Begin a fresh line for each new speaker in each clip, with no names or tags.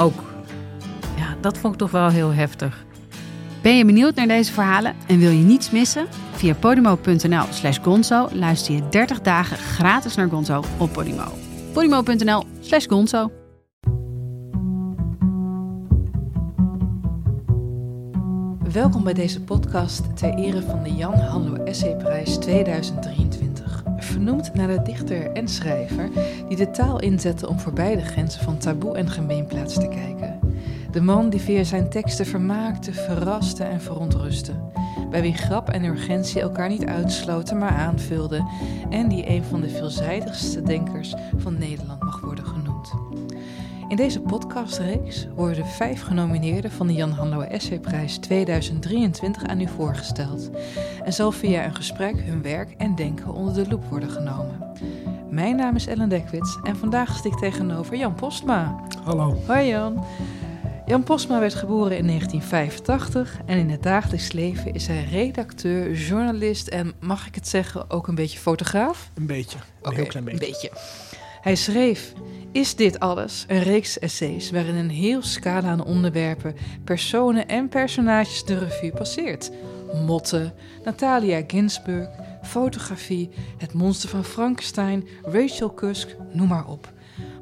Ook. Ja, dat vond ik toch wel heel heftig.
Ben je benieuwd naar deze verhalen en wil je niets missen? Via podimo.nl slash gonzo luister je 30 dagen gratis naar Gonzo op Podimo. podimo.nl slash gonzo
Welkom bij deze podcast ter ere van de Jan Hanlo Essayprijs 2023. Vernoemd naar de dichter en schrijver die de taal inzette om voorbij de grenzen van taboe en gemeenplaats te kijken. De man die via zijn teksten vermaakte, verraste en verontrustte. Bij wie grap en urgentie elkaar niet uitsloten, maar aanvulden. En die een van de veelzijdigste denkers van Nederland mag worden genoemd. In deze podcastreeks worden de vijf genomineerden van de Jan Hanlo Essayprijs 2023 aan u voorgesteld. En zal via een gesprek hun werk en denken onder de loep worden genomen. Mijn naam is Ellen Dekwits en vandaag zit ik tegenover Jan Postma.
Hallo.
Hoi Jan. Jan Postma werd geboren in 1985 en in het dagelijks leven is hij redacteur, journalist en, mag ik het zeggen, ook een beetje fotograaf?
Een beetje. Een heel klein beetje.
Een beetje. Hij schreef Is dit alles? Een reeks essays waarin een heel scala aan onderwerpen, personen en personages de revue passeert. Motten, Natalia Ginsburg, fotografie, het monster van Frankenstein, Rachel Cusk, noem maar op.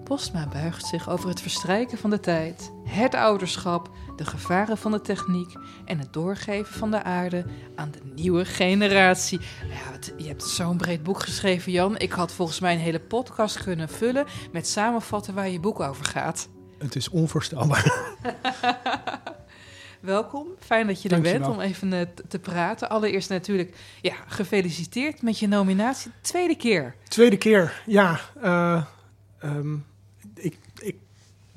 Postma buigt zich over het verstrijken van de tijd, het ouderschap, de gevaren van de techniek en het doorgeven van de aarde aan de nieuwe generatie. Ja, het- je hebt zo'n breed boek geschreven, Jan. Ik had volgens mij een hele podcast kunnen vullen met samenvatten waar je boek over gaat.
Het is onvoorstelbaar.
Welkom, fijn dat je er bent om even eh, te praten. Allereerst natuurlijk, ja, gefeliciteerd met je nominatie. Tweede keer.
Tweede keer, ja. ehm, ik, ik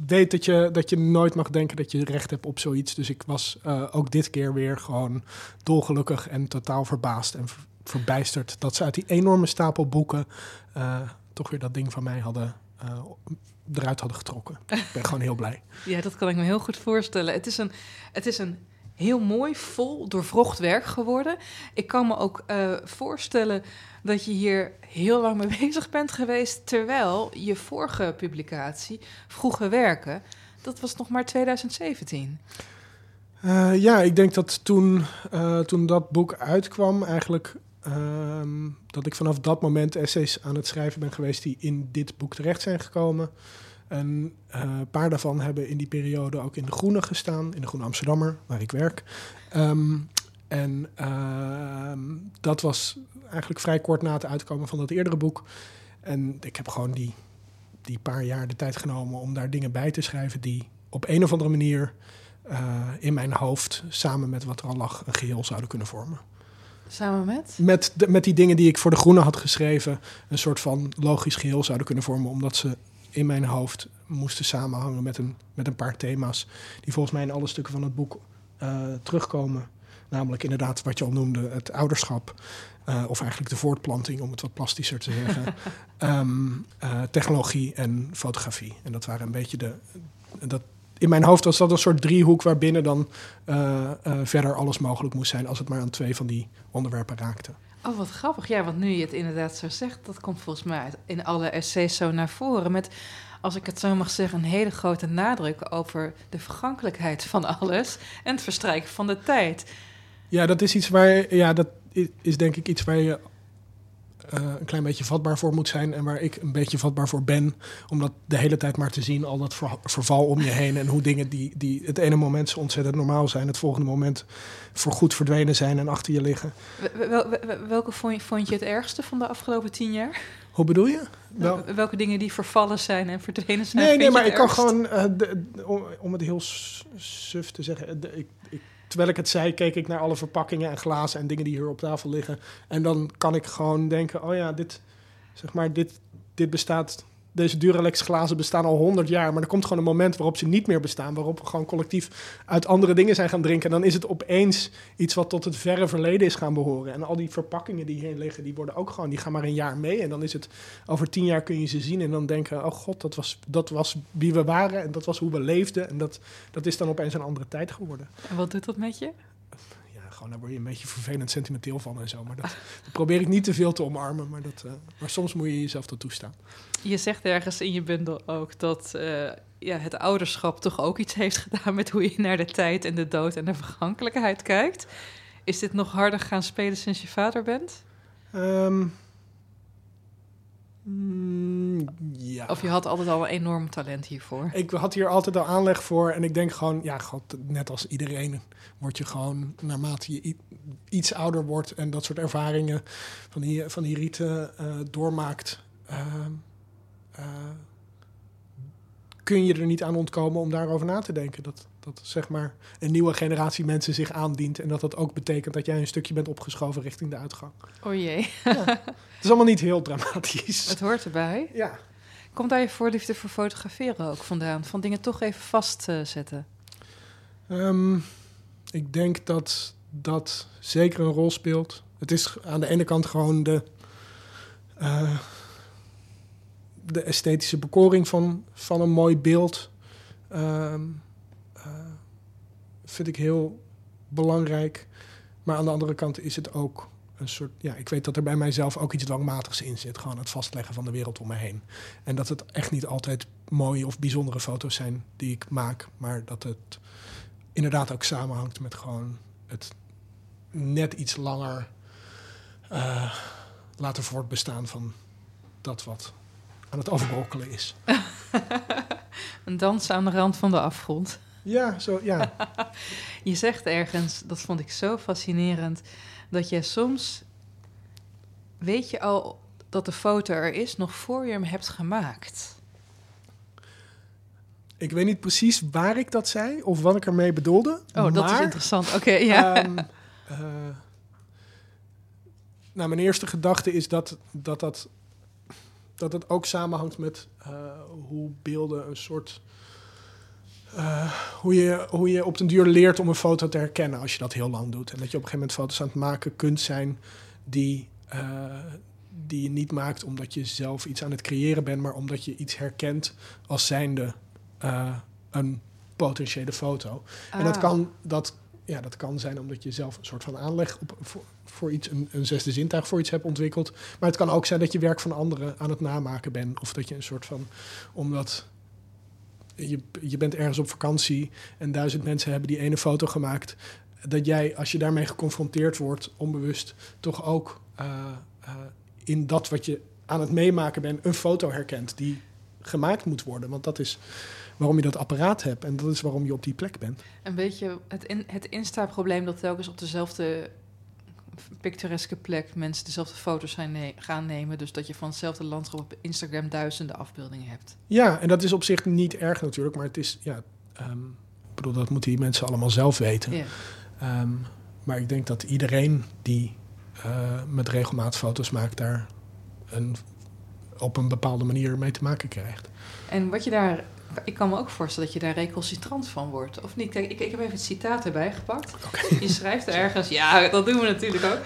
weet dat je, dat je nooit mag denken dat je recht hebt op zoiets. Dus ik was eh, ook dit keer weer gewoon dolgelukkig en totaal verbaasd en ver- verbijsterd... dat ze uit die enorme stapel boeken eh, toch weer dat ding van mij hadden... eh, eruit hadden getrokken. Ik ben gewoon heel blij.
Ja, dat kan ik me heel goed voorstellen. Het is een, het is een heel mooi, vol, doorvrocht werk geworden. Ik kan me ook voorstellen dat je hier heel lang mee bezig bent geweest... terwijl je vorige publicatie, Vroege Werken... dat was nog maar 2017.
Eh, ja, ik denk dat toen, eh, toen dat boek uitkwam, eigenlijk ehm, dat ik vanaf dat moment essays aan het schrijven ben geweest die in dit boek terecht zijn gekomen. En eh, een paar daarvan hebben in die periode ook in de Groene gestaan, in de Groene Amsterdammer, waar ik werk. Ehm, en ehm, dat was eigenlijk vrij kort na het uitkomen van dat eerdere boek. En ik heb gewoon die, die paar jaar de tijd genomen om daar dingen bij te schrijven die op een of andere manier eh, in mijn hoofd, samen met wat er al lag, een geheel zouden kunnen vormen.
Samen met?
Met, de, met die dingen die ik voor de Groene had geschreven, een soort van logisch geheel zouden kunnen vormen, omdat ze in mijn hoofd moesten samenhangen met een, met een paar thema's, die volgens mij in alle stukken van het boek eh, terugkomen. Namelijk inderdaad wat je al noemde, het ouderschap. eh, of eigenlijk de voortplanting, om het wat plastischer te zeggen. Ehm, eh, technologie en fotografie. En dat waren een beetje de. Dat, in mijn hoofd was dat een soort driehoek waarbinnen dan eh, verder alles mogelijk moest zijn als het maar aan twee van die onderwerpen raakte.
Oh, wat grappig. Ja, want nu je het inderdaad zo zegt... dat komt volgens mij uit- in alle essays zo naar voren... met, als ik het zo mag zeggen, een hele grote nadruk... over de vergankelijkheid van alles... en het verstrijken van de tijd.
Ja, dat is iets waar ja, dat is denk ik iets waar je eh, een klein beetje vatbaar voor moet zijn en waar ik een beetje vatbaar voor ben, om dat de hele tijd maar te zien, al dat ver- verval om je heen en hoe dingen die, die het ene moment zo ontzettend normaal zijn, het volgende moment voorgoed verdwenen zijn en achter je liggen.
Wel- wel- wel- welke vond je, vond je het ergste van de afgelopen tien jaar?
Hoe bedoel je? Wel,
Welke dingen die vervallen zijn en verdwenen zijn?
nee, nee, maar ik kan gewoon, eh, de- de- om, om het heel suf te zeggen, de- ik, ik, terwijl ik het zei, keek ik naar alle verpakkingen en glazen en dingen die hier op tafel liggen. En dan kan ik gewoon denken, oh ja, dit, zeg maar, dit, dit bestaat deze Duralex glazen bestaan al 100 jaar, maar er komt gewoon een moment waarop ze niet meer bestaan, waarop we gewoon collectief uit andere dingen zijn gaan drinken. En dan is het opeens iets wat tot het verre verleden is gaan behoren. En al die verpakkingen die hierin liggen, die worden ook gewoon, die gaan maar een jaar mee. En dan is het, over tien jaar kun je ze zien en dan denken, oh god, dat was, dat was wie we waren en dat was hoe we leefden. En dat, dat is dan opeens een andere tijd geworden.
En wat doet dat met je?
Gewoon daar word je een beetje vervelend sentimenteel van en zo. Maar dat, dat probeer ik niet te veel te omarmen, maar, dat, uh, maar soms moet je jezelf dat toestaan.
Je zegt ergens in je bundel ook dat uh, ja, het ouderschap toch ook iets heeft gedaan met hoe je naar de tijd en de dood en de vergankelijkheid kijkt. Is dit nog harder gaan spelen sinds je vader bent?
Um, mm, ja.
Of je had altijd al een enorm talent hiervoor?
Ik had hier altijd al aanleg voor. En ik denk gewoon, ja, god, net als iedereen word je gewoon, naarmate je iets ouder wordt en dat soort ervaringen van die, van die riten uh, doormaakt. Uh, uh, kun je er niet aan ontkomen om daarover na te denken. Dat, dat zeg maar een nieuwe generatie mensen zich aandient. En dat dat ook betekent dat jij een stukje bent opgeschoven richting de uitgang.
O jee.
Ja. Het is allemaal niet heel dramatisch.
Het hoort erbij.
Ja.
Komt daar je voorliefde voor fotograferen ook vandaan? Van dingen toch even vastzetten?
Um, ik denk dat dat zeker een rol speelt. Het is aan de ene kant gewoon de, uh, de esthetische bekoring van, van een mooi beeld. Um, uh, vind ik heel belangrijk. Maar aan de andere kant is het ook een soort. Ja, ik weet dat er bij mijzelf ook iets dwangmatigs in zit. Gewoon het vastleggen van de wereld om me heen. En dat het echt niet altijd mooie of bijzondere foto's zijn die ik maak. Maar dat het inderdaad ook samenhangt met gewoon het net iets langer uh, laten voortbestaan van dat wat aan het afbrokkelen is.
een dans aan de rand van de afgrond.
Ja, zo, ja.
je zegt ergens, dat vond ik zo fascinerend, dat je soms weet je al dat de foto er is nog voor je hem hebt gemaakt.
Ik weet niet precies waar ik dat zei of wat ik ermee bedoelde.
Oh, dat is interessant. Oké, okay, ja.
Um, uh, nou, mijn eerste gedachte is dat dat, dat, dat het ook samenhangt met uh, hoe beelden een soort. Uh, hoe, je, hoe je op den duur leert om een foto te herkennen als je dat heel lang doet. En dat je op een gegeven moment foto's aan het maken kunt zijn die, die je niet maakt omdat je zelf iets aan het creëren bent, maar omdat je iets herkent als zijnde uh, een potentiële foto. Ah. En dat kan, dat, ja, dat kan zijn omdat je zelf een soort van aanleg op, voor, voor iets, een, een, zesde zintuig voor iets hebt ontwikkeld. Maar het kan ook zijn dat je werk van anderen aan het namaken bent. Of dat je een soort van, omdat je, je bent ergens op vakantie en duizend mensen hebben die ene foto gemaakt. Dat jij, als je daarmee geconfronteerd wordt, onbewust, toch ook uh, uh, in dat wat je aan het meemaken bent, een foto herkent die gemaakt moet worden. Want dat is waarom je dat apparaat hebt. En dat is waarom je op die plek bent.
Een beetje het, het Insta-probleem dat telkens op dezelfde pictureske plek mensen dezelfde foto's zijn ne gaan nemen. Dus dat je van hetzelfde landschap op Instagram duizenden afbeeldingen hebt.
Ja, en dat is op zich niet erg natuurlijk. Maar het is, ja, um, ik bedoel, dat moeten die mensen allemaal zelf weten. Yeah. Um, maar ik denk dat iedereen die uh, met regelmaat foto's maakt, daar een, op een bepaalde manier mee te maken krijgt.
En wat je daar ik kan me ook voorstellen dat je daar recalcitrant van wordt, of niet? Kijk, ik, ik heb even het citaat erbij gepakt.
Okay.
Je schrijft er ergens, ja, dat doen we natuurlijk ook.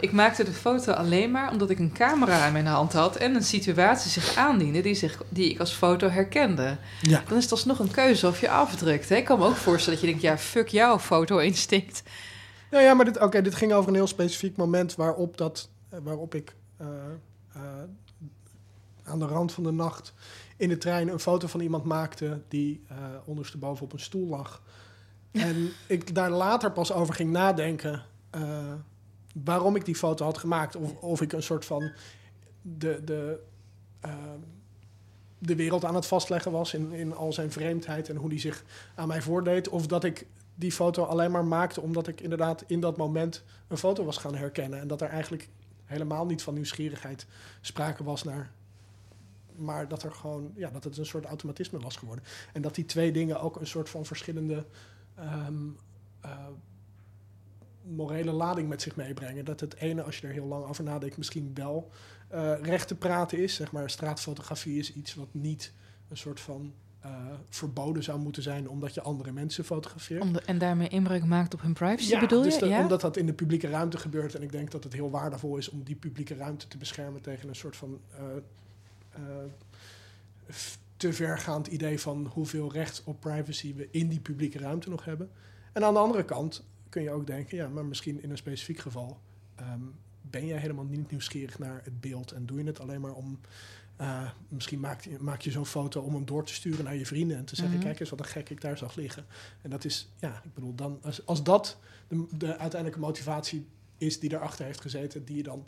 Ik maakte de foto alleen maar omdat ik een camera in mijn hand had en een situatie zich aandiende die, zich, die ik als foto herkende.
Ja.
Dan is het alsnog een keuze of je afdrukt. Hè? Ik kan me ook voorstellen dat je denkt, ja, fuck jouw foto-instinct.
Nou ja, maar dit, okay, dit ging over een heel specifiek moment waarop, dat, waarop ik uh, uh, aan de rand van de nacht in de trein een foto van iemand maakte die uh, ondersteboven op een stoel lag. En ik daar later pas over ging nadenken uh, waarom ik die foto had gemaakt. Of, of ik een soort van de, de, uh, de wereld aan het vastleggen was in, in al zijn vreemdheid en hoe die zich aan mij voordeed. Of dat ik die foto alleen maar maakte omdat ik inderdaad in dat moment een foto was gaan herkennen. En dat er eigenlijk helemaal niet van nieuwsgierigheid sprake was naar maar dat er gewoon, ja, dat het een soort automatisme was geworden. En dat die twee dingen ook een soort van verschillende um, uh, morele lading met zich meebrengen. Dat het ene, als je er heel lang over nadenkt, misschien wel eh, recht te praten is. Zeg maar, straatfotografie is iets wat niet een soort van eh, verboden zou moeten zijn omdat je andere mensen fotografeert.
Om de- en daarmee inbreuk maakt op hun privacy,
Ja,
bedoel
dus
je?
dat-
ja?
omdat dat in de publieke ruimte gebeurt. En ik denk dat het heel waardevol is om die publieke ruimte te beschermen tegen een soort van eh, eh, te vergaand idee van hoeveel recht op privacy we in die publieke ruimte nog hebben. En aan de andere kant kun je ook denken, ja, maar misschien in een specifiek geval ehm, ben jij helemaal niet nieuwsgierig naar het beeld en doe je het alleen maar om. eh, misschien maak je, maak je zo'n foto om hem door te sturen naar je vrienden en te zeggen:
Mhm.
Kijk eens wat een gek ik daar zag liggen. En dat is, ja, ik bedoel, dan, als, als dat de, de uiteindelijke motivatie is die erachter heeft gezeten, die je dan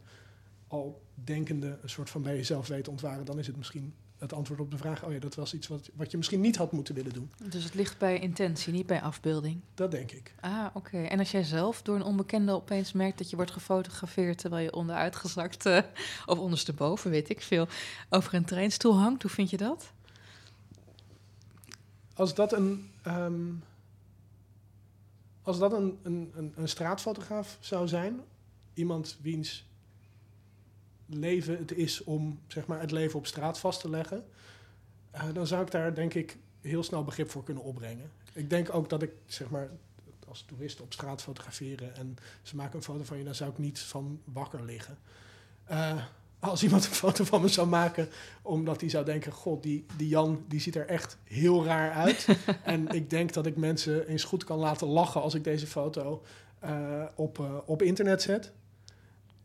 al denkende een soort van bij jezelf weet ontwaren, dan is het misschien het antwoord op de vraag: oh ja, dat was iets wat, wat je misschien niet had moeten willen doen.
Dus het ligt bij intentie, niet bij afbeelding.
Dat denk ik.
Ah, oké. En als jij zelf door een onbekende opeens merkt dat je wordt gefotografeerd terwijl je onderuitgezakt eh, of ondersteboven, weet ik veel, over een treinstoel hangt, hoe vind je dat?
Als dat een, ehm, als dat een, een, een, een straatfotograaf zou zijn, iemand wiens leven het is om zeg maar, het leven op straat vast te leggen, eh, dan zou ik daar denk ik heel snel begrip voor kunnen opbrengen. Ik denk ook dat ik zeg maar als toerist op straat fotograferen en ze maken een foto van je, dan zou ik niet van wakker liggen. Eh, als iemand een foto van me zou maken, omdat hij zou denken: God, die, die Jan die ziet er echt heel raar uit. en ik denk dat ik mensen eens goed kan laten lachen als ik deze foto eh, op, op internet zet.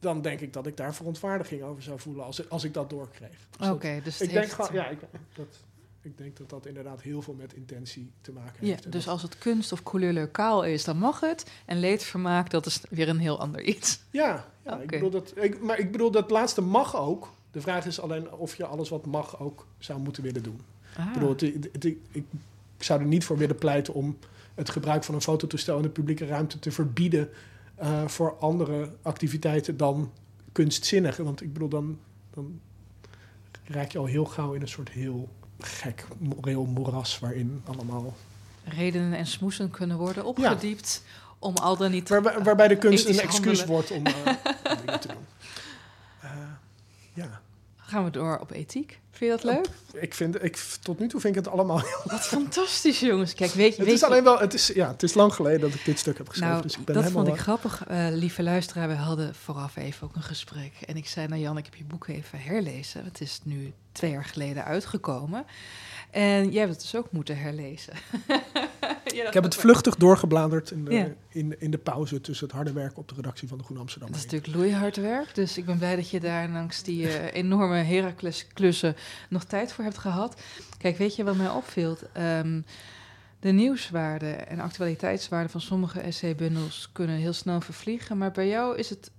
Dan denk ik dat ik daar verontwaardiging over zou voelen als, ik- als ik dat doorkreeg. Dus
Oké, dus
ik denk
heeft-
gewoon, ja, ik, dat, ik denk dat dat inderdaad heel veel met intentie te maken
Ja,
heeft. En
dus als het kunst of couleur kaal is, dan mag het. En leedvermaak, dat is weer een heel ander iets.
Ja, ja ik bedoel dat, ik, maar ik bedoel dat laatste mag ook. De vraag is alleen of je alles wat mag ook zou moeten willen doen.
Ah.
Ik bedoel, het, het- het- ik zou er niet voor willen pleiten om het gebruik van een fototoestel in de publieke ruimte te verbieden eh, voor andere activiteiten dan kunstzinnige. Want ik bedoel, dan, dan raak je al heel gauw in een soort heel gek moreel moeras waarin allemaal...
Redenen en smoesen kunnen worden opgediept om al dan niet...
Waarbij, waarbij de kunst een excuus
handelen.
wordt om eh, om dingen te doen. Eh,
Gaan we door op ethiek? Vind je dat leuk?
ik vind, ik, tot nu toe vind ik het allemaal
Wat fantastisch, jongens. Kijk, weet je...
Het
weet
is
je-
alleen wel, het is, ja, het is lang geleden dat ik dit stuk heb geschreven.
Nou,
dus ik ben
dat
helemaal,
vond ik grappig, eh, lieve luisteraar. We hadden vooraf even ook een gesprek. En ik zei, nou Jan, ik heb je boek even herlezen. Het is nu twee jaar geleden uitgekomen. En jij hebt het dus ook moeten herlezen.
Ik heb het vluchtig doorgebladerd in de,
Ja.
in, in de pauze tussen het harde werk op de redactie van de Groene Amsterdam.
Dat is natuurlijk loeihard werk. Dus ik ben blij dat je daar langs die eh, enorme Heracles-klussen nog tijd voor hebt gehad. Kijk, weet je wat mij opviel? Ehm, de nieuwswaarde en actualiteitswaarde van sommige essay-bundels kunnen heel snel vervliegen. Maar bij jou is het...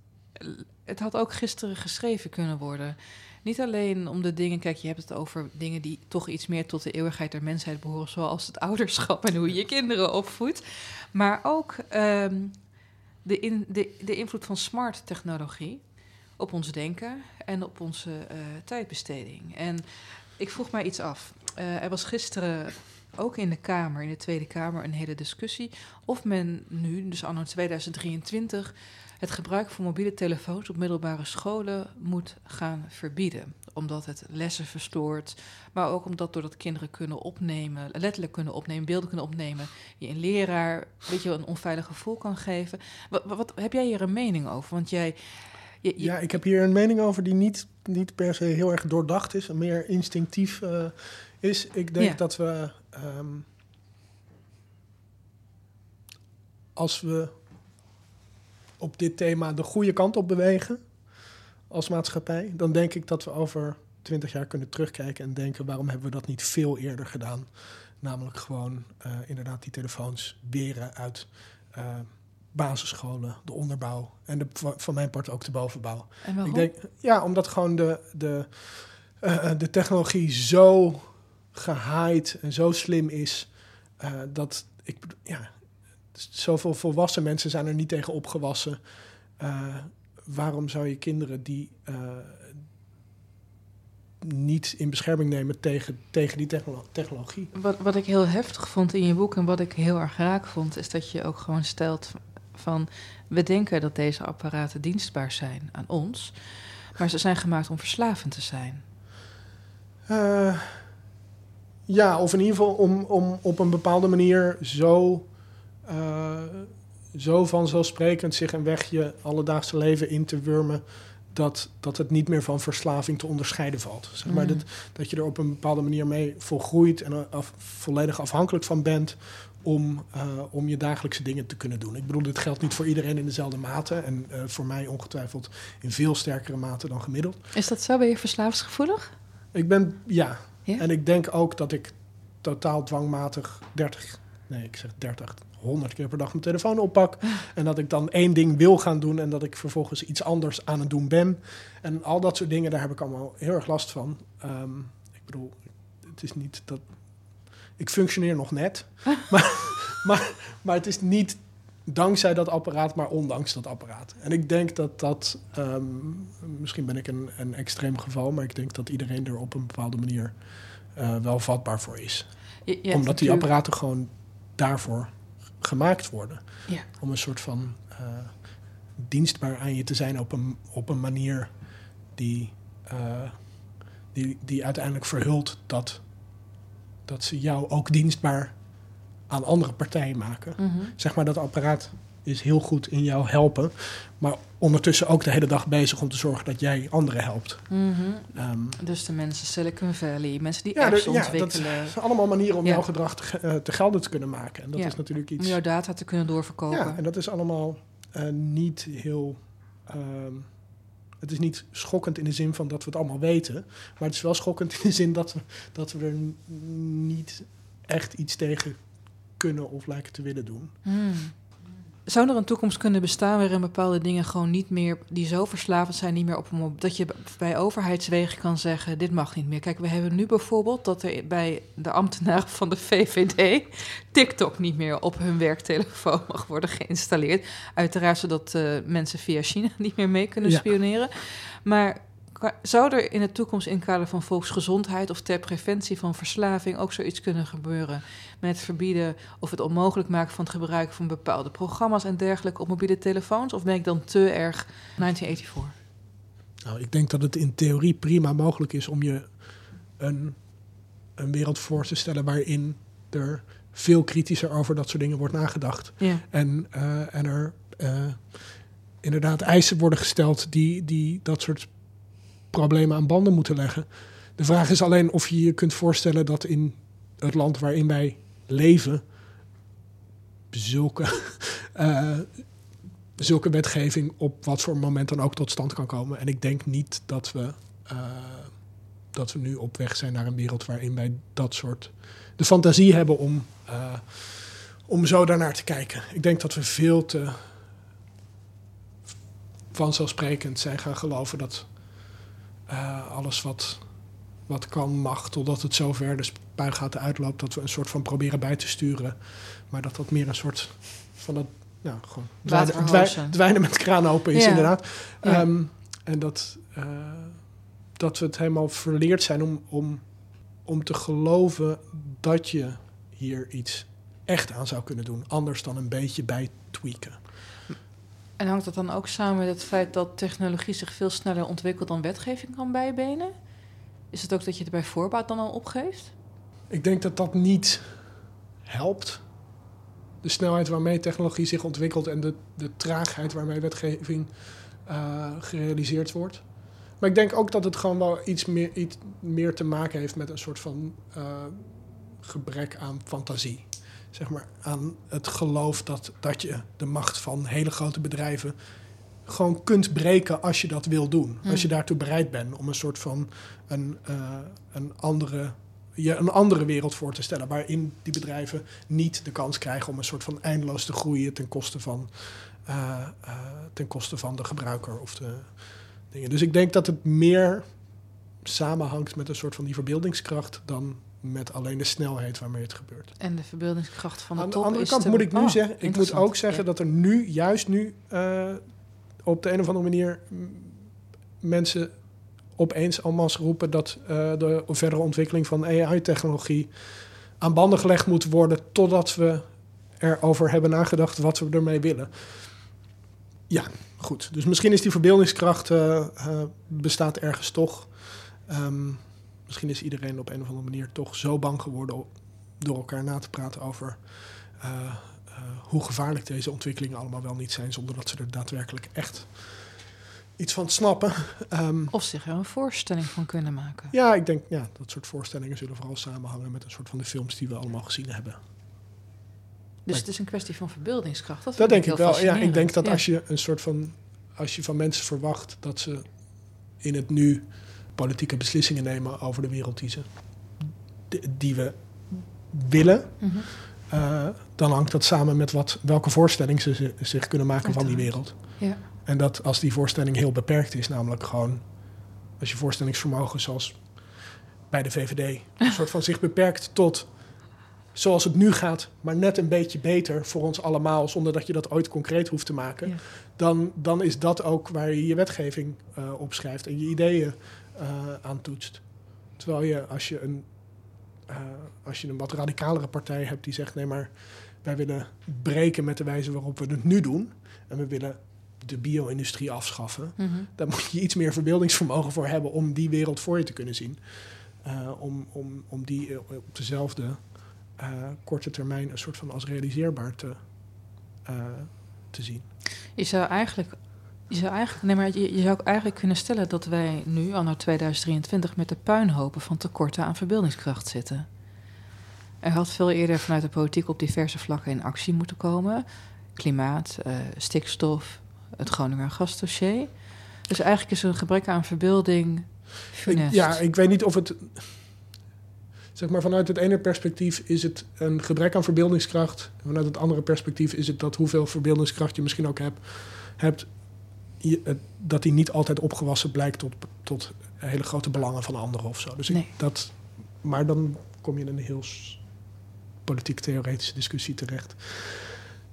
Het had ook gisteren geschreven kunnen worden. Niet alleen om de dingen... Kijk, je hebt het over dingen die toch iets meer tot de eeuwigheid der mensheid behoren... zoals het ouderschap en hoe je je kinderen opvoedt. Maar ook ehm, de, in, de, de invloed van smart technologie op ons denken en op onze eh, tijdbesteding. En ik vroeg mij iets af. Eh, er was gisteren ook in de Kamer, in de Tweede Kamer, een hele discussie of men nu, dus anno 2023, het gebruik van mobiele telefoons op middelbare scholen moet gaan verbieden. Omdat het lessen verstoort, maar ook omdat doordat kinderen kunnen opnemen, letterlijk kunnen opnemen, beelden kunnen opnemen, je een leraar weet je, wel, een onveilig gevoel kan geven. Wat, wat, heb jij hier een mening over? Want jij. je- je-
Ja, ik heb hier een mening over die niet, niet per se heel erg doordacht is meer instinctief eh, is. Ik denk
Ja.
dat we, ehm, als we op dit thema de goede kant op bewegen als maatschappij, dan denk ik dat we over twintig jaar kunnen terugkijken en denken waarom hebben we dat niet veel eerder gedaan. Namelijk gewoon eh, inderdaad die telefoons weren uit eh, basisscholen, de onderbouw en de, van- mijn part ook de bovenbouw.
en waarom?
Ik denk, ja, omdat gewoon de, de, eh, de technologie zo gehaaid en zo slim is, dat ik, bedoel, ja, zoveel volwassen mensen zijn er niet tegen opgewassen. Eh, waarom zou je kinderen die eh, niet in bescherming nemen tegen, tegen die technolo- technologie?
Wat, wat ik heel heftig vond in je boek en wat ik heel erg raak vond, is dat je ook gewoon stelt van we denken dat deze apparaten dienstbaar zijn aan ons, maar ze zijn gemaakt om verslavend te zijn.
Uh, ja, of in ieder geval om, om op een bepaalde manier zo, uh, zo vanzelfsprekend zich een weg je alledaagse leven in te wurmen. Dat, dat het niet meer van verslaving te onderscheiden valt. Zeg maar, dat, dat je er op een bepaalde manier mee volgroeit en af, volledig afhankelijk van bent om, uh, om je dagelijkse dingen te kunnen doen. Ik bedoel, dit geldt niet voor iedereen in dezelfde mate. En uh, voor mij ongetwijfeld in veel sterkere mate dan gemiddeld.
Is dat zo? Ben je verslavingsgevoelig?
Ik ben, ja. ja. En ik denk ook dat ik totaal dwangmatig 30, nee, ik zeg 30, 100 keer per dag mijn telefoon oppak. En dat ik dan één ding wil gaan doen en dat ik vervolgens iets anders aan het doen ben. En al dat soort dingen, daar heb ik allemaal heel erg last van. Um, ik bedoel, het is niet dat. Ik functioneer nog net. maar, maar, maar het is niet dankzij dat apparaat, maar ondanks dat apparaat. En ik denk dat dat, um, misschien ben ik een, een extreem geval, maar ik denk dat iedereen er op een bepaalde manier uh, wel vatbaar voor is. Omdat die apparaten gewoon daarvoor gemaakt worden.
Ja.
Om een soort van uh, dienstbaar aan je te zijn op een, op een manier die, uh, die, die uiteindelijk verhult dat, dat ze jou ook dienstbaar aan andere partijen maken.
Mm -hmm.
Zeg maar dat apparaat is heel goed in jou helpen, maar ondertussen ook de hele dag bezig om te zorgen dat jij anderen helpt.
Mm -hmm.
um,
dus de mensen Silicon Valley, mensen die
ja,
apps
de, ja,
ontwikkelen.
dat zijn allemaal manieren om
Ja.
jouw gedrag te, uh, te gelden te kunnen maken. En dat is natuurlijk
Om
iets.
jouw data te kunnen doorverkopen.
Ja, en dat is allemaal uh, niet heel. ehm, het is niet schokkend in de zin van dat we het allemaal weten. Maar het is wel schokkend in de zin dat we, dat we er niet echt iets tegen kunnen of lijken te willen doen.
Hmm. Zou er een toekomst kunnen bestaan waarin bepaalde dingen gewoon niet meer, die zo verslavend zijn, niet meer op een dat je bij overheidswegen kan zeggen: dit mag niet meer. Kijk, we hebben nu bijvoorbeeld dat er bij de ambtenaren van de VVD TikTok niet meer op hun werktelefoon mag worden geïnstalleerd. Uiteraard zodat eh, mensen via China niet meer mee kunnen
Ja.
spioneren. Maar Zou er in de toekomst in het kader van volksgezondheid of ter preventie van verslaving ook zoiets kunnen gebeuren? Met het verbieden of het onmogelijk maken van het gebruik van bepaalde programma's en dergelijke op mobiele telefoons? Of ben ik dan te erg 1984?
Nou, ik denk dat het in theorie prima mogelijk is om je een, een wereld voor te stellen waarin er veel kritischer over dat soort dingen wordt nagedacht.
Ja.
En, uh, en er uh, inderdaad eisen worden gesteld die, die dat soort problemen aan banden moeten leggen. De vraag is alleen of je je kunt voorstellen dat in het land waarin wij leven zulke, uh, zulke wetgeving op wat voor moment dan ook tot stand kan komen. En ik denk niet dat we, uh, dat we nu op weg zijn naar een wereld waarin wij dat soort de fantasie hebben om, uh, om zo daarnaar te kijken. Ik denk dat we veel te vanzelfsprekend zijn gaan geloven dat uh, alles wat, wat kan mag, totdat het zover de spuigaten uitloopt, dat we een soort van proberen bij te sturen. Maar dat dat meer een soort van dat, ja, gewoon dwijnen, met kraan open is,
Ja.
inderdaad.
Ja.
Um, en dat, uh, dat we het helemaal verleerd zijn om, om, om te geloven dat je hier iets echt aan zou kunnen doen, anders dan een beetje bij tweaken.
En hangt dat dan ook samen met het feit dat technologie zich veel sneller ontwikkelt dan wetgeving kan bijbenen? Is het ook dat je het bij voorbaat dan al opgeeft?
Ik denk dat dat niet helpt. De snelheid waarmee technologie zich ontwikkelt en de, de traagheid waarmee wetgeving uh, gerealiseerd wordt. Maar ik denk ook dat het gewoon wel iets meer, iets meer te maken heeft met een soort van uh, gebrek aan fantasie zeg maar, aan het geloof dat, dat je de macht van hele grote bedrijven gewoon kunt breken als je dat wil doen.
Hmm.
Als je daartoe bereid bent om een soort van een, uh, een, andere, je een andere wereld voor te stellen. Waarin die bedrijven niet de kans krijgen om een soort van eindeloos te groeien ten koste van, uh, uh, ten koste van de gebruiker of de dingen. Dus ik denk dat het meer samenhangt met een soort van die verbeeldingskracht dan met alleen de snelheid waarmee het gebeurt.
En de verbeeldingskracht van de
Aan de
top
andere kant
te...
moet ik nu
oh,
zeggen, ik moet ook zeggen ja. dat er nu, juist nu, uh, op de een of andere manier mensen opeens allemaal roepen dat uh, de verdere ontwikkeling van AI-technologie aan banden gelegd moet worden totdat we erover hebben nagedacht wat we ermee willen. Ja, goed. Dus misschien is die verbeeldingskracht uh, bestaat ergens toch. Um, misschien is iedereen op een of andere manier toch zo bang geworden door elkaar na te praten over uh, hoe gevaarlijk deze ontwikkelingen allemaal wel niet zijn, zonder dat ze er daadwerkelijk echt iets van snappen.
Um, of zich er een voorstelling van kunnen maken.
Ja, ik denk ja, dat soort voorstellingen zullen vooral samenhangen met een soort van de films die we allemaal gezien hebben.
Dus het is een kwestie van verbeeldingskracht.
Dat, dat denk ik wel. Ja, ik denk dat als je een soort van als je van mensen verwacht dat ze in het nu politieke beslissingen nemen over de wereld die, ze, die we willen, mm uh, dan hangt dat samen met wat, welke voorstelling ze zich kunnen maken van die wereld. Ja. En dat als die voorstelling heel beperkt is, namelijk gewoon als je voorstellingsvermogen zoals bij de VVD, een soort van zich beperkt tot zoals het nu gaat, maar net een beetje beter voor ons allemaal, zonder dat je dat ooit concreet hoeft te maken, ja. dan, dan is dat ook waar je je wetgeving uh, op schrijft en je ideeën uh, aan toetst. Terwijl je als je een uh, als je een wat radicalere partij hebt die zegt: nee, maar wij willen breken met de wijze waarop we het nu doen. En we willen de bio-industrie afschaffen. Mm -hmm. Daar moet je iets meer verbeeldingsvermogen voor hebben om die wereld voor je te kunnen zien. Om, om, om die op dezelfde uh, korte termijn een soort van als realiseerbaar te, te zien.
Je zou eigenlijk je zou, eigenlijk, nee, maar je, je, zou ook eigenlijk kunnen stellen dat wij nu, anno 2023, met de puinhopen van tekorten aan verbeeldingskracht zitten. Er had veel eerder vanuit de politiek op diverse vlakken in actie moeten komen. Klimaat, uh, stikstof, het Groninger gasdossier. Dus eigenlijk is er een gebrek aan verbeelding funest.
ja, ik weet niet of het... Zeg maar, vanuit het ene perspectief is het een gebrek aan verbeeldingskracht. Vanuit het andere perspectief is het dat hoeveel verbeeldingskracht je misschien ook hebt, hebt dat die niet altijd opgewassen blijkt tot, tot hele grote belangen van anderen of zo. Dus ik, dat, maar dan kom je in een heel politiek-theoretische discussie terecht.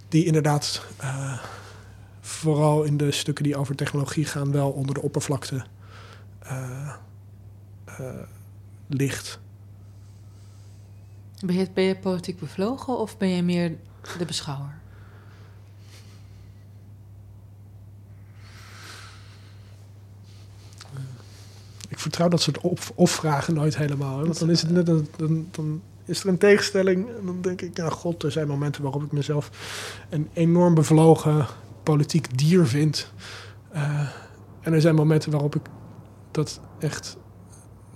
Die inderdaad uh, vooral in de stukken die over technologie gaan, wel onder de oppervlakte uh, uh, ligt.
Ben je, politiek bevlogen of ben je meer de beschouwer?
ik vertrouw dat soort of-vragen nooit helemaal. Want dan is het net een, dan, dan is er een tegenstelling. En dan denk ik, ja, god, er zijn momenten waarop ik mezelf een enorm bevlogen politiek dier vind. Uh, en er zijn momenten waarop ik dat echt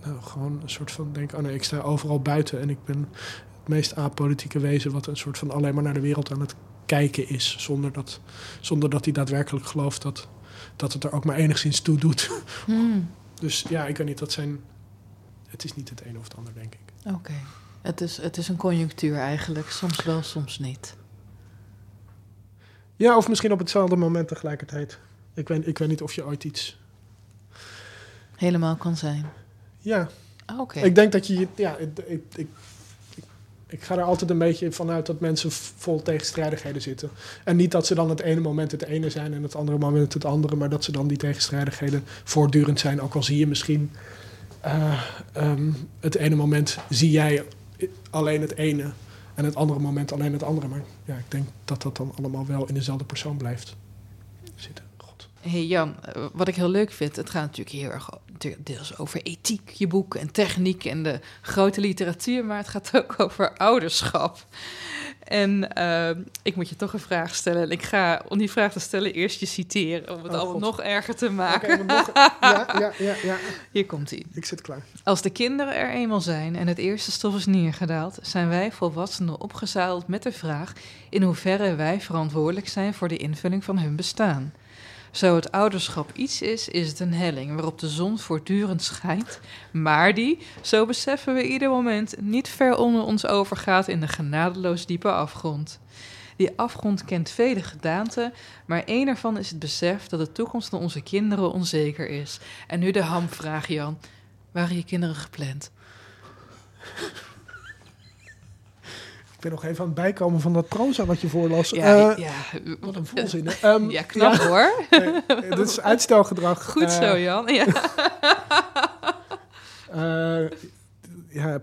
nou, gewoon een soort van denk, oh nee, ik sta overal buiten en ik ben het meest apolitieke wezen wat een soort van alleen maar naar de wereld aan het kijken is, zonder dat, zonder dat hij daadwerkelijk gelooft dat, dat het er ook maar enigszins toe doet. Hmm. Dus ja, ik weet niet, dat zijn. Het is niet het een of het ander, denk ik.
Oké. Het, is, het is een conjunctuur eigenlijk. Soms wel, soms niet.
Ja, of misschien op hetzelfde moment tegelijkertijd. Ik weet, ik weet niet of je ooit iets.
helemaal kan zijn.
Ja.
Ah, oké.
Ik denk dat je. Ja, ik, ik, ik, ik ga er altijd een beetje vanuit dat mensen vol tegenstrijdigheden zitten. En niet dat ze dan het ene moment het ene zijn en het andere moment het andere, maar dat ze dan die tegenstrijdigheden voortdurend zijn. Ook al zie je misschien uh, um, het ene moment zie jij alleen het ene en het andere moment alleen het andere. Maar ja, ik denk dat dat dan allemaal wel in dezelfde persoon blijft zitten. God.
Hey Jan, eh, wat ik heel leuk vind, het gaat natuurlijk heel erg deels over ethiek, je boek en techniek en de grote literatuur, maar het gaat ook over ouderschap. En uh, ik moet je toch een vraag stellen. En ik ga, om die vraag te stellen, eerst je citeren. Om het oh, allemaal nog erger te maken.
Okay, nog, ja, ja, ja, ja.
Hier komt ie.
Ik zit klaar.
Als de kinderen er eenmaal zijn en het eerste stof is neergedaald, zijn wij volwassenen opgezadeld met de vraag in hoeverre wij verantwoordelijk zijn voor de invulling van hun bestaan. Zo het ouderschap iets is, is het een helling waarop de zon voortdurend schijnt, maar die, zo beseffen we ieder moment, niet ver onder ons overgaat in de genadeloos diepe afgrond. Die afgrond kent vele gedaanten, maar één ervan is het besef dat de toekomst van onze kinderen onzeker is. En nu de hamvraag, Jan. Waren je kinderen gepland?
Ben nog even aan het bijkomen van dat proza wat je voorlas. Ja, uh, ja. Wat een volzin. Um,
ja, knap ja. hoor.
Uh, dat is uitstelgedrag.
Goed uh, zo, Jan. Ja.
ja,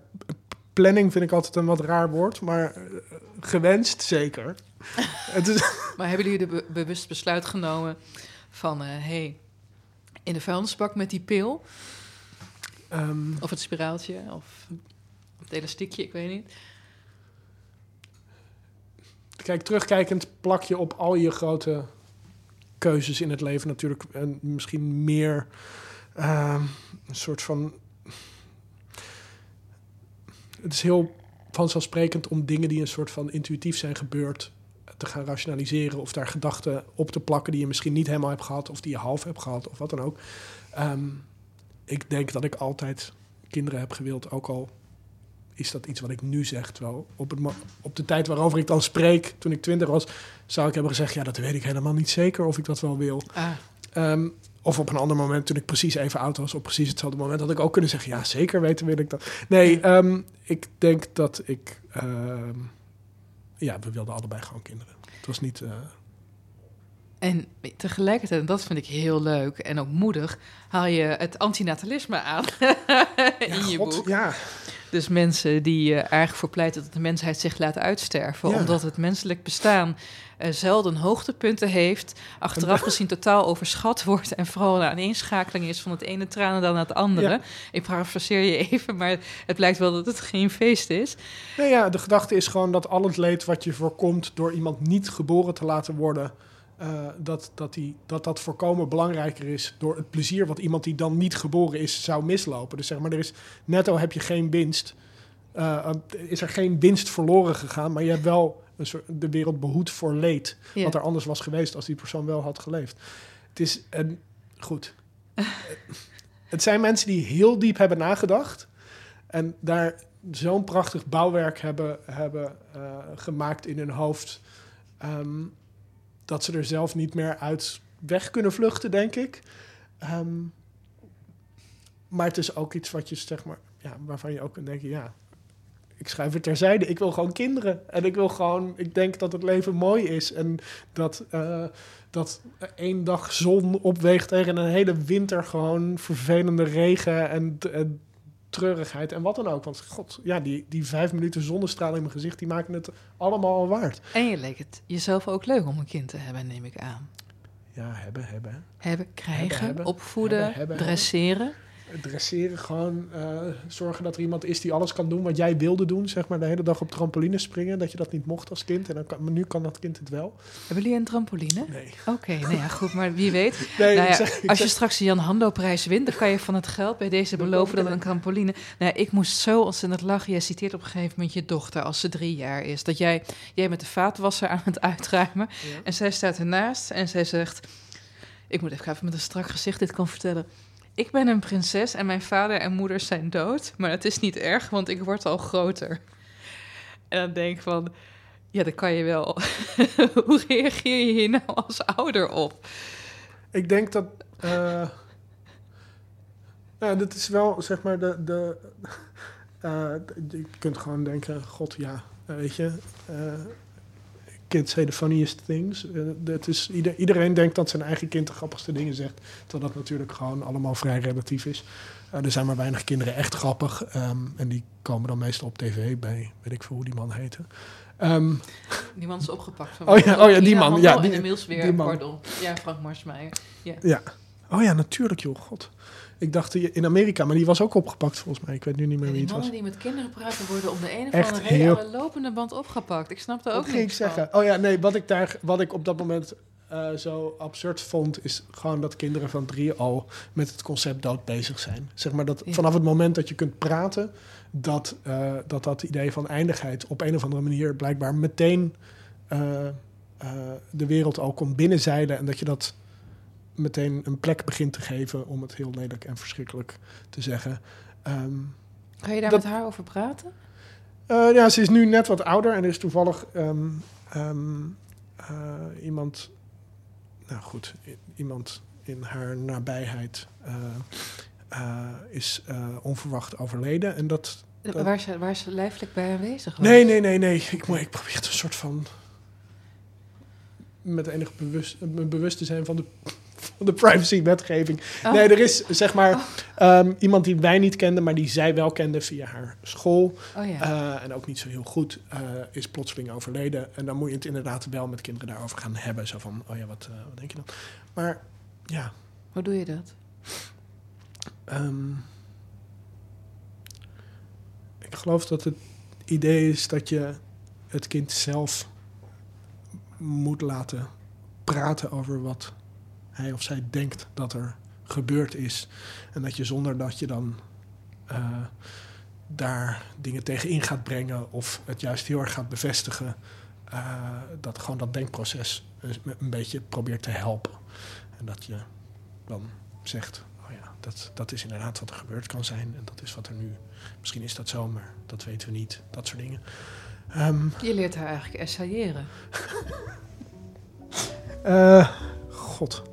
planning vind ik altijd een wat raar woord. Maar gewenst, zeker. het is,
Maar hebben jullie de be- bewust besluit genomen van... hé, hey, in de vuilnisbak met die pil...
ehm,
of het spiraaltje, of het elastiekje, ik weet niet.
Kijk, terugkijkend plak je op al je grote keuzes in het leven natuurlijk en misschien meer ehm, een soort van. Het is heel vanzelfsprekend om dingen die een soort van intuïtief zijn gebeurd te gaan rationaliseren of daar gedachten op te plakken die je misschien niet helemaal hebt gehad of die je half hebt gehad of wat dan ook. Ehm, ik denk dat ik altijd kinderen heb gewild, ook al is dat iets wat ik nu zeg. Terwijl op, het, op de tijd waarover ik dan spreek, toen ik twintig was, zou ik hebben gezegd: Ja, dat weet ik helemaal niet zeker of ik dat wel wil.
Ah,
Ehm, of op een ander moment, toen ik precies even oud was, op precies hetzelfde moment, had ik ook kunnen zeggen: Ja, zeker weten wil ik dat. Nee, ehm, ik denk dat ik. ehm, ja, we wilden allebei gewoon kinderen. Het was niet. eh,
En tegelijkertijd, en dat vind ik heel leuk en ook moedig, haal je het antinatalisme aan in
ja,
je
God,
boek.
Ja,
Dus mensen die uh, erg voor pleiten dat de mensheid zich laat uitsterven,
Ja.
omdat het menselijk bestaan eh, zelden hoogtepunten heeft, achteraf gezien totaal overschat wordt en vooral een aaneenschakeling is van het ene tranen dan naar het andere.
Ja.
Ik parafraseer je even, maar het blijkt wel dat het geen feest is.
Nee, ja, de gedachte is gewoon dat al het leed wat je voorkomt door iemand niet geboren te laten worden, eh, dat, dat, die, dat dat voorkomen belangrijker is door het plezier wat iemand die dan niet geboren is zou mislopen. Dus zeg maar, er is netto heb je geen winst. eh, eh, is er geen winst verloren gegaan, maar je hebt wel een soort, de wereld behoed voor leed. Wat er anders was geweest als die persoon wel had geleefd. Het is een. Goed. het zijn mensen die heel diep hebben nagedacht. En daar zo'n prachtig bouwwerk hebben, hebben gemaakt in hun hoofd. ehm, dat ze er zelf niet meer uit weg kunnen vluchten, denk ik. Ehm, maar het is ook iets wat je, zeg maar, ja, waarvan je ook kunt denken, ja, ik schrijf het terzijde. Ik wil gewoon kinderen. En ik wil gewoon, ik denk dat het leven mooi is. En dat, eh, dat één dag zon opweegt tegen een hele winter gewoon vervelende regen en, en treurigheid en wat dan ook. Want god, ja, die, die vijf minuten zonnestraal in mijn gezicht, die maken het allemaal al waard.
En je leek het jezelf ook leuk om een kind te hebben, neem ik aan.
Ja, hebben, hebben.
Hebben, krijgen,
hebben,
opvoeden,
hebben,
dresseren.
Dresseren, gewoon eh, zorgen dat er iemand is die alles kan doen wat jij wilde doen. Zeg maar de hele dag op trampolines springen, dat je dat niet mocht als kind. En dan kan, maar nu kan dat kind het wel.
Hebben jullie een trampoline?
Nee.
Oké, nou ja, goed, maar wie weet.
nee
Nou ja,
zeg-
als je
zeg-
straks de Jan Hando-prijs wint, dan kan je van het geld bij deze beloven dat een trampoline. Nou, ja, ik moest zo ontzettend lachen. Jij citeert op een gegeven moment je dochter als ze drie jaar is. Dat jij, jij met de vaatwasser aan het uitruimen.
Ja.
En zij staat ernaast en zij zegt: Ik moet even even met een strak gezicht dit kan vertellen. Ik ben een prinses en mijn vader en moeder zijn dood. Maar het is niet erg, want ik word al groter. En dan denk ik van. Ja, dat kan je wel. Hoe reageer je hier nou als ouder op?
Ik denk dat. eh nou, dit is wel zeg maar de. de eh, je kunt gewoon denken: God, ja, weet je. eh, kids say the funniest things. Eh, het is, ieder, iedereen denkt dat zijn eigen kind de grappigste dingen zegt. Terwijl dat natuurlijk gewoon allemaal vrij relatief is. Eh, er zijn maar weinig kinderen echt grappig. ehm, en die komen dan meestal op tv bij, weet ik veel hoe die man heette. Ehm,
Die man is opgepakt. Van
Oh ja, oh ja, die man, ja, die-
inmiddels weer,
die man.
pardon. Ja, Frank Marsmeijer.
ja. Oh ja, natuurlijk joh, god. Ik dacht die- in Amerika, maar die was ook opgepakt volgens mij. Ik weet nu niet meer wie
die
het was.
mannen die met kinderen praten worden om de een of andere reden
heel-
lopende band opgepakt. Ik snap er ook
Wat ging ik zeggen? Oh ja, nee, wat ik, daar, wat ik op dat moment eh, zo absurd vond, is gewoon dat kinderen van drie al met het concept dood bezig zijn. Zeg maar dat
Ja.
vanaf het moment dat je kunt praten, dat, eh, dat dat idee van eindigheid op een of andere manier blijkbaar meteen eh, de wereld al komt binnenzeilen en dat je dat meteen een plek begint te geven, om het heel lelijk en verschrikkelijk te zeggen. Ehm,
Ga je daar
Dat-
met haar over praten?
eh, ja, ze is nu net wat ouder en er is toevallig ehm, ehm, eh, iemand, nou goed, iemand in haar nabijheid eh, is onverwacht overleden. En dat. Dat-
Waar, ze, waar ze lijfelijk bij aanwezig was?
Nee, nee, nee, nee. Ik, ik probeer het een soort van. met enig bewust, bewust te zijn van de, de privacy-wetgeving.
Oh.
Nee, er is zeg maar ehm, iemand die wij niet kenden, maar die zij wel kende via haar school.
Oh ja.
eh, en ook niet zo heel goed, eh, is plotseling overleden. En dan moet je het inderdaad wel met kinderen daarover gaan hebben. Zo van, oh ja, wat, eh, wat denk je dan? Maar ja,
Hoe doe je dat?
Ehm, ik geloof dat het idee is dat je het kind zelf moet laten praten over wat hij of zij denkt dat er gebeurd is. En dat je zonder dat je dan eh, daar dingen tegenin gaat brengen of het juist heel erg gaat bevestigen, eh, dat gewoon dat denkproces een, een beetje probeert te helpen. En dat je dan zegt, oh ja, dat, dat is inderdaad wat er gebeurd kan zijn. En dat is wat er nu, misschien is dat zo, maar dat weten we niet. Dat soort dingen. Ehm,
Je leert haar eigenlijk essayeren.
eh, God,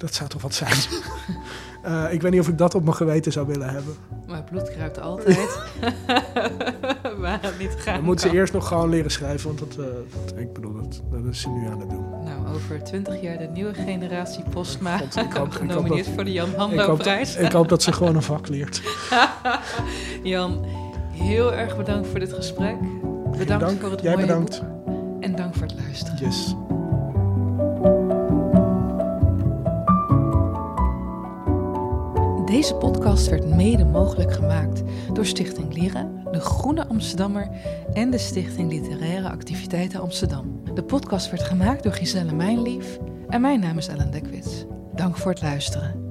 dat zou toch wat zijn. Eh, ik weet niet of ik dat op mijn geweten zou willen hebben.
Maar bloed kruipt altijd. Waar het niet gaan
Dan moet ze eerst nog gewoon leren schrijven, want dat, eh, dat- ik bedoel, dat, dat is ze nu aan het doen.
Nou, over twintig jaar de nieuwe generatie Postma
God, ik hoop- ik hoop
genomineerd
dat-
voor de Jan
Ik hoop,
Hanlo-prijs.
ik hoop dat ze gewoon een vak leert.
Jan, heel erg bedankt voor dit gesprek. Bedankt
dank.
voor het
Jij
mooie
bedankt.
boek. En dank voor het luisteren.
Yes.
Deze podcast werd mede mogelijk gemaakt door Stichting Lieren, de Groene Amsterdammer en de Stichting Literaire Activiteiten Amsterdam. De podcast werd gemaakt door Giselle Mijnlief en mijn naam is Ellen Dekwits. Dank voor het luisteren.